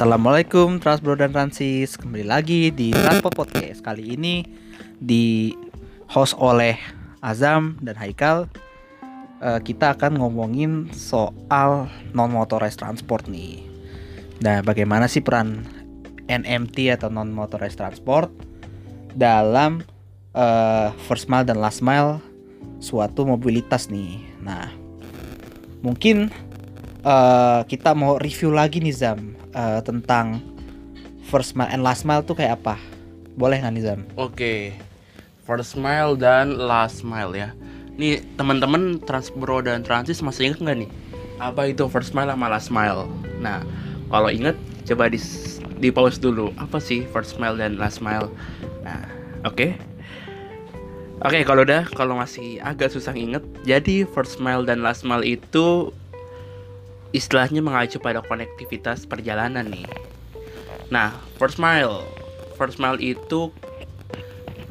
Assalamualaikum Transbro dan Transis. Kembali lagi di Transport Podcast. Kali ini di host oleh Azam dan Haikal. Uh, Kita akan ngomongin soal non-motorized transport nih. Nah bagaimana sih peran NMT atau non-motorized transport Dalam uh, first mile dan last mile suatu mobilitas nih? Nah mungkin uh, kita mau review lagi nih Zam uh, tentang first mile and last mile tuh kayak apa? Boleh nggak Nizam? Oke, okay. first mile dan last mile ya. Nih teman-teman Transbro dan Transis masih ingat nggak nih? Apa itu first mile sama last mile? Nah, kalau inget coba di di pause dulu. Apa sih first mile dan last mile? Nah, oke. Okay. Oke, okay, kalau udah, kalau masih agak susah inget, jadi first mile dan last mile itu istilahnya mengacu pada konektivitas perjalanan nih. Nah, first mile, first mile itu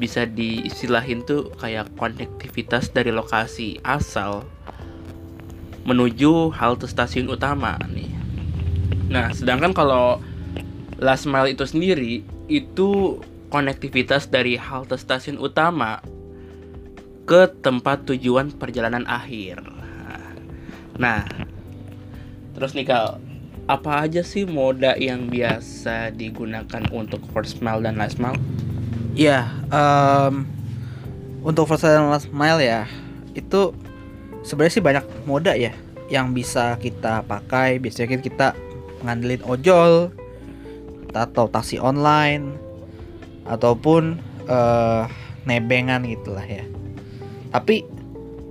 bisa diistilahin tuh kayak konektivitas dari lokasi asal menuju halte stasiun utama nih. Nah, sedangkan kalau last mile itu sendiri itu konektivitas dari halte stasiun utama ke tempat tujuan perjalanan akhir. Nah, Terus nih Kal, apa aja sih moda yang biasa digunakan untuk first mile dan last mile? Iya, um, untuk first mile dan last mile ya itu sebenarnya sih banyak moda ya yang bisa kita pakai. Biasanya kita ngandelin ojol atau taksi online ataupun uh, nebengan gitulah ya. Tapi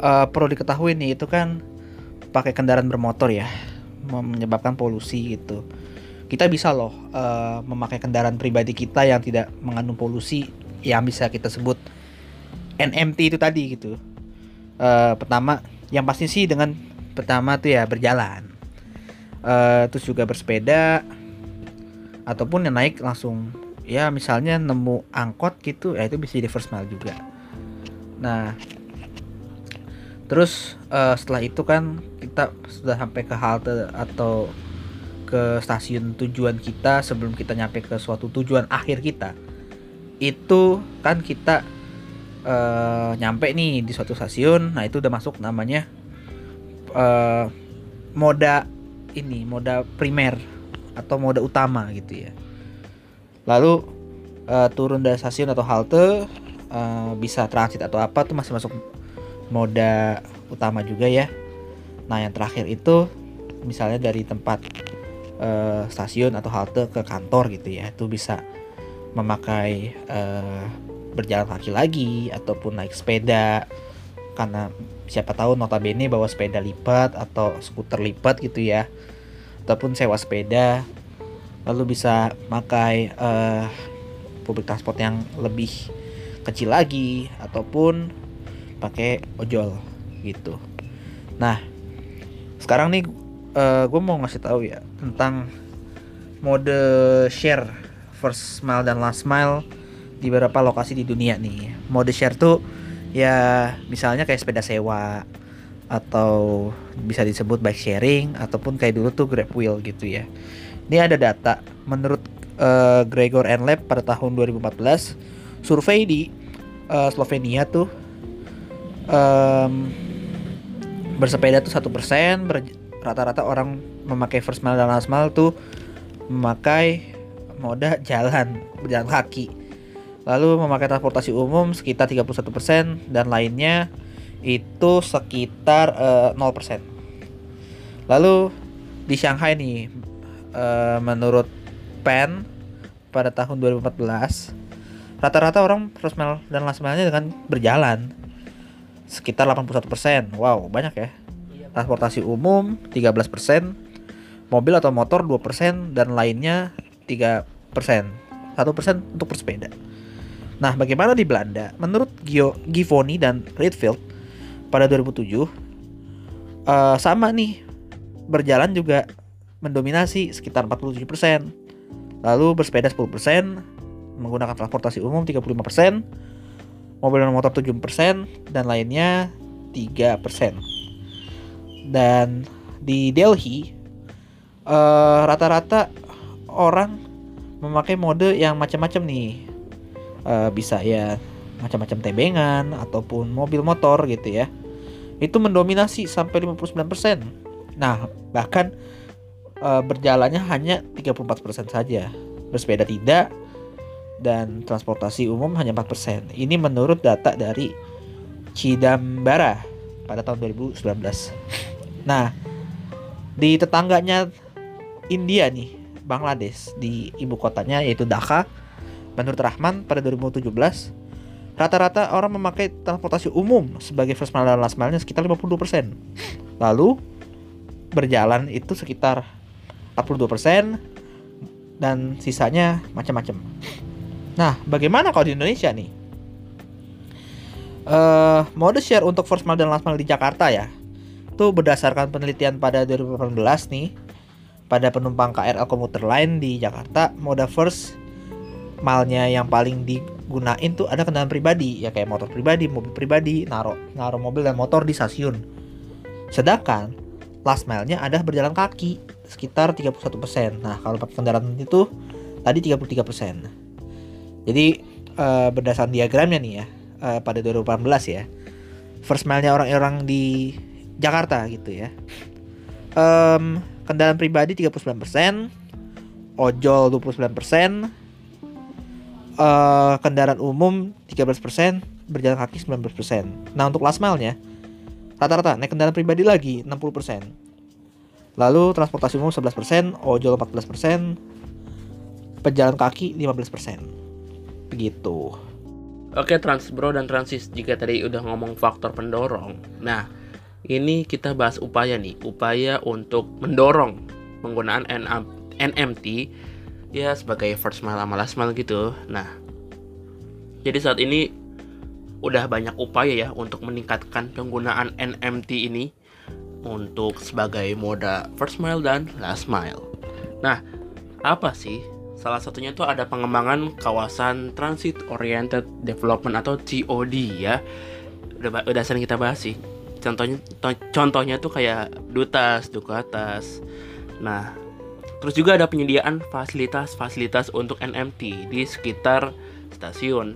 uh, perlu diketahui nih itu kan pakai kendaraan bermotor ya menyebabkan polusi gitu. Kita bisa loh uh, memakai kendaraan pribadi kita yang tidak mengandung polusi yang bisa kita sebut NMT itu tadi gitu. Uh, pertama, yang pasti sih dengan pertama tuh ya berjalan. Uh, terus juga bersepeda ataupun yang naik langsung ya misalnya nemu angkot gitu ya itu bisa di first mile juga. Nah, Terus uh, setelah itu kan kita sudah sampai ke halte atau ke stasiun tujuan kita sebelum kita nyampe ke suatu tujuan akhir kita. Itu kan kita uh, nyampe nih di suatu stasiun. Nah, itu udah masuk namanya uh, moda ini, moda primer atau moda utama gitu ya. Lalu uh, turun dari stasiun atau halte uh, bisa transit atau apa tuh masih masuk moda utama juga ya. Nah, yang terakhir itu misalnya dari tempat uh, stasiun atau halte ke kantor gitu ya. Itu bisa memakai uh, berjalan kaki lagi ataupun naik sepeda karena siapa tahu notabene bawa sepeda lipat atau skuter lipat gitu ya ataupun sewa sepeda lalu bisa pakai uh, publik transport yang lebih kecil lagi ataupun pakai ojol gitu. Nah, sekarang nih uh, eh, gue mau ngasih tahu ya tentang mode share first mile dan last mile di beberapa lokasi di dunia nih. Mode share tuh ya misalnya kayak sepeda sewa atau bisa disebut bike sharing ataupun kayak dulu tuh Grab Wheel gitu ya. Ini ada data menurut uh, Gregor and Lab pada tahun 2014 survei di uh, Slovenia tuh um, bersepeda tuh satu persen rata-rata orang memakai first mile dan last mile tuh memakai moda jalan berjalan kaki lalu memakai transportasi umum sekitar 31% dan lainnya itu sekitar uh, 0%. Lalu di Shanghai nih uh, menurut PEN pada tahun 2014 rata-rata orang first mile dan last mile-nya dengan berjalan sekitar 81%. Wow, banyak ya. Transportasi umum 13%, mobil atau motor 2% dan lainnya 3%. 1% untuk bersepeda. Nah, bagaimana di Belanda? Menurut Gio, Givoni dan Redfield pada 2007 uh, eh, sama nih berjalan juga mendominasi sekitar 47%. Lalu bersepeda 10%, menggunakan transportasi umum 35%, mobil dan motor 7% dan lainnya 3%. Dan di Delhi eh, rata-rata orang memakai mode yang macam-macam nih. Eh, bisa ya macam-macam tebengan ataupun mobil motor gitu ya. Itu mendominasi sampai 59% nah bahkan eh, berjalannya hanya 34% saja. Bersepeda tidak dan transportasi umum hanya 4%. Ini menurut data dari Cidambara pada tahun 2019. Nah, di tetangganya India nih, Bangladesh di ibu kotanya yaitu Dhaka, menurut Rahman pada 2017 rata-rata orang memakai transportasi umum sebagai first mile dan last mile-nya sekitar 52%. Lalu berjalan itu sekitar 42% dan sisanya macam-macam. Nah, bagaimana kalau di Indonesia nih? Eh, mode share untuk first mile dan last mile di Jakarta ya. Itu berdasarkan penelitian pada 2018 nih. Pada penumpang KRL komuter lain di Jakarta, mode first mile-nya yang paling digunain tuh ada kendaraan pribadi, ya kayak motor pribadi, mobil pribadi, naro naro mobil dan motor di stasiun. Sedangkan last mile-nya ada berjalan kaki sekitar 31%. Nah, kalau pakai kendaraan itu tadi 33%. Jadi eh, berdasarkan diagramnya nih ya eh, pada 2018 ya. First mile-nya orang-orang di Jakarta gitu ya. Em, kendaraan pribadi 39%, ojol 29%, eh, kendaraan umum 13%, berjalan kaki 19%. Nah, untuk last mile-nya rata-rata naik kendaraan pribadi lagi 60%. Lalu transportasi umum 11%, ojol 14%, pejalan kaki 15%. Begitu. Oke Transbro dan Transis jika tadi udah ngomong faktor pendorong. Nah ini kita bahas upaya nih Upaya untuk mendorong penggunaan NM NMT Ya sebagai first mile sama last mile gitu. Nah Jadi saat ini udah banyak upaya ya untuk meningkatkan penggunaan NMT ini Untuk sebagai moda first mile dan last mile. Nah apa sih Salah satunya itu ada pengembangan kawasan Transit Oriented Development atau TOD ya. Udah, udah sering kita bahas sih. Contohnya to- contohnya tuh kayak Dutas, Duku Atas. Nah, terus juga ada penyediaan fasilitas-fasilitas untuk NMT di sekitar stasiun.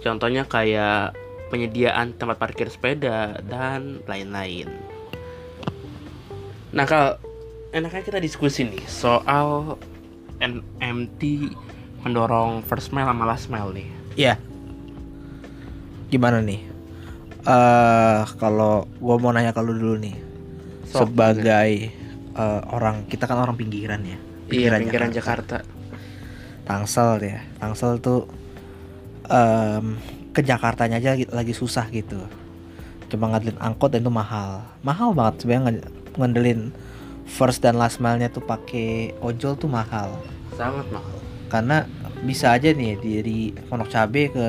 Contohnya kayak penyediaan tempat parkir sepeda dan lain-lain. Nah, kalau enaknya kita diskusi nih soal NMT mendorong first mile sama last mile nih. Iya. Gimana nih? Eh kalau gua mau nanya kalau dulu nih Sok, sebagai eh, orang kita kan orang pinggiran ya. Iya, pinggiran Jakarta. Tangsel ya. Tangsel tuh em, ke Jakartanya aja gi- lagi susah gitu. Cuma ngandelin angkot dan itu mahal. Mahal banget sebenarnya ngandelin first dan last mile-nya tuh pakai ojol tuh mahal. Sangat mahal. karena bisa aja nih dari Pondok Cabe ke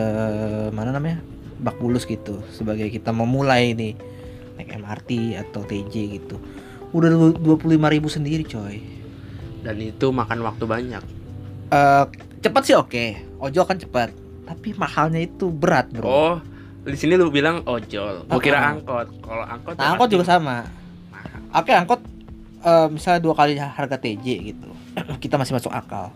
mana namanya Bak Bulus gitu sebagai kita memulai nih naik MRT atau TJ gitu udah dua puluh ribu sendiri coy Dan itu makan waktu banyak. Eh cepat sih oke ojol kan cepat tapi mahalnya itu berat bro Oh, di sini lu bilang ojol. Gua kira Ah. angkot. Kalau angkot nah, angkot juga sama mahal. oke angkot eh, misalnya dua kali harga TJ gitu kita masih masuk akal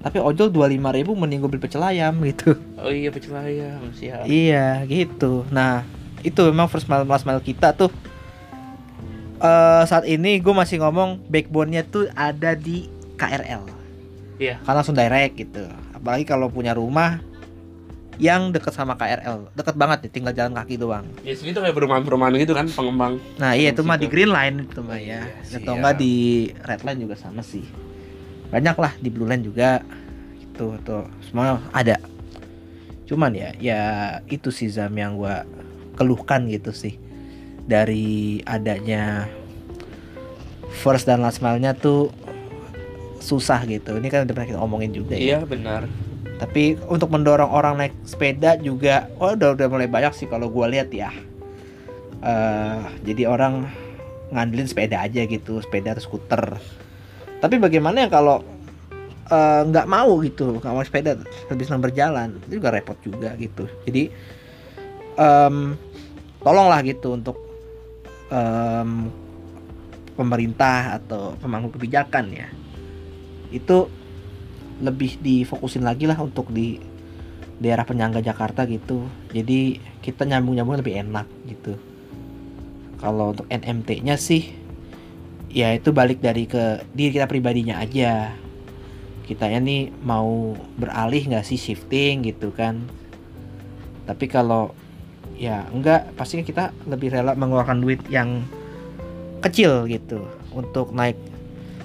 tapi ojol dua ribu mending gue beli pecel ayam gitu Oh iya pecel ayam, siap. Iya gitu. Nah itu memang first mile last mile kita tuh eh saat ini gue masih ngomong backbone-nya tuh ada di KRL. Iya. Karena langsung direct gitu. Apalagi kalau punya rumah yang deket sama KRL, deket banget nih, tinggal jalan kaki doang. Ya sini tuh kayak perumahan-perumahan gitu kan pengembang. Nah iya itu mah di. Green Line itu mah ya. Iya, Atau enggak di Red Line juga sama sih. Banyak lah di Blue Line juga. Itu tuh semua ada. Cuman ya ya itu sih Zam yang gua keluhkan gitu sih dari adanya first dan last mile-nya tuh susah gitu. Ini kan udah pernah kita omongin juga ya. Iya benar. Tapi untuk mendorong orang naik sepeda juga, oh udah udah mulai banyak sih kalau gua lihat ya. Eh, jadi orang ngandelin sepeda aja gitu, sepeda atau skuter. Tapi bagaimana ya kalau eh, nggak mau gitu, nggak mau sepeda, lebih senang berjalan, itu juga repot juga gitu. Jadi em, tolonglah gitu untuk em, pemerintah atau pemangku kebijakan ya, itu lebih difokusin lagi lah untuk di daerah penyangga Jakarta gitu. Jadi kita nyambung nyambung lebih enak gitu. Kalau untuk NMT-nya sih ya itu balik dari ke diri kita pribadinya aja. Kita ini mau beralih nggak sih shifting gitu kan? Tapi kalau ya enggak pastinya kita lebih rela mengeluarkan duit yang kecil gitu. Untuk naik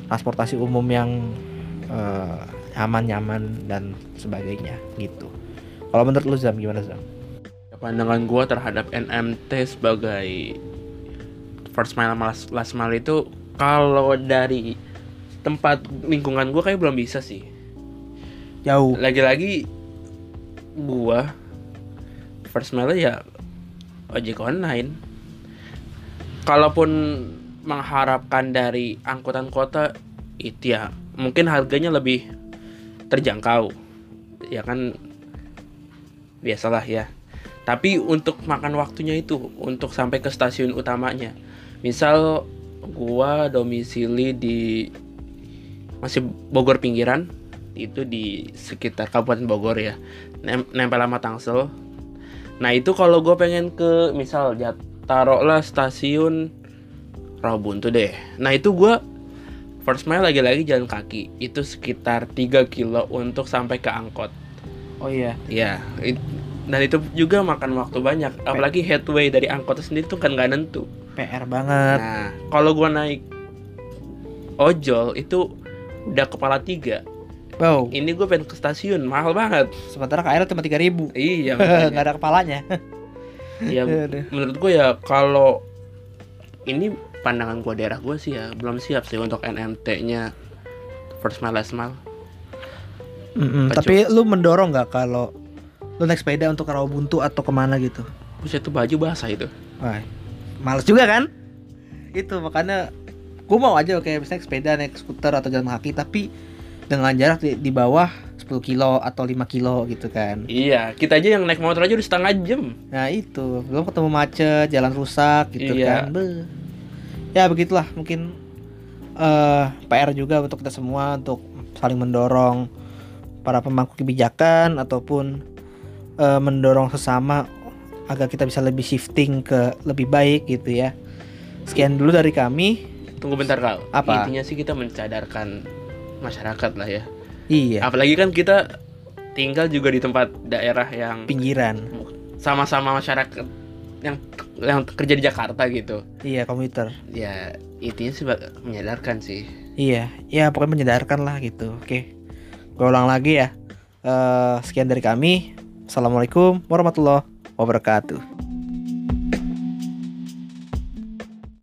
transportasi umum yang eh, aman-nyaman dan sebagainya gitu. Kalau menurut lu Zam gimana Zam? pandangan gua terhadap NMT sebagai first mile last, last mile itu kalau dari tempat lingkungan gua kayak belum bisa sih. Jauh. Lagi-lagi gua first mile ya ojek online. Kalaupun mengharapkan dari angkutan kota itu ya mungkin harganya lebih terjangkau. Ya kan? Biasalah ya. Tapi untuk makan waktunya itu untuk sampai ke stasiun utamanya. Misal gua domisili di masih Bogor pinggiran itu di sekitar Kabupaten Bogor ya. Nem- nempel sama Tangsel. Nah itu kalau gue pengen ke misal ya taruhlah stasiun Rawabuntu deh. Nah itu gua first mile lagi-lagi jalan kaki. Itu sekitar 3 kilo untuk sampai ke angkot. Oh iya. Ya it- dan itu juga makan waktu banyak. Apalagi headway dari angkot sendiri tuh kan nggak nentu. PR banget. Nah, kalau gua naik ojol itu udah kepala tiga. wow. Ini gue pengen ke stasiun, mahal banget. sementara KRL cuma 3000 ribu. Iya, nggak makanya. ada kepalanya. Ya, menurut gue ya kalau ini pandangan gua daerah gue sih ya belum siap sih untuk NMT-nya first mile last mile. Mm-mm, Kacau. tapi lu mendorong nggak kalau lu naik sepeda untuk ke Rawabuntu atau ke mana gitu Buset tuh baju basah itu. Wah, males juga kan? Itu makanya gue mau aja kayak misalnya sepeda naik skuter atau jalan kaki tapi dengan jarak di, di bawah 10 kilo atau 5 kilo gitu kan. Iya, kita aja yang naik motor aja udah setengah jam. Nah itu belum ketemu macet, jalan rusak gitu Iya. kan. Beuh. Ya begitulah mungkin eh PR juga untuk kita semua untuk saling mendorong para pemangku kebijakan ataupun eh, mendorong sesama agar kita bisa lebih shifting ke lebih baik gitu ya. Sekian dulu dari kami. Tunggu bentar kal. Apa? Intinya sih kita mencadarkan masyarakat lah ya. Iya, Apalagi kan kita tinggal juga di tempat daerah yang pinggiran. sama-sama masyarakat yang yang kerja di Jakarta gitu. Iya, komuter. Ya intinya sih menyadarkan sih. Iya, ya pokoknya menyadarkan lah gitu. Oke. Gue ulang lagi ya. Eh sekian dari kami. Assalamualaikum warahmatullahi wabarakatuh.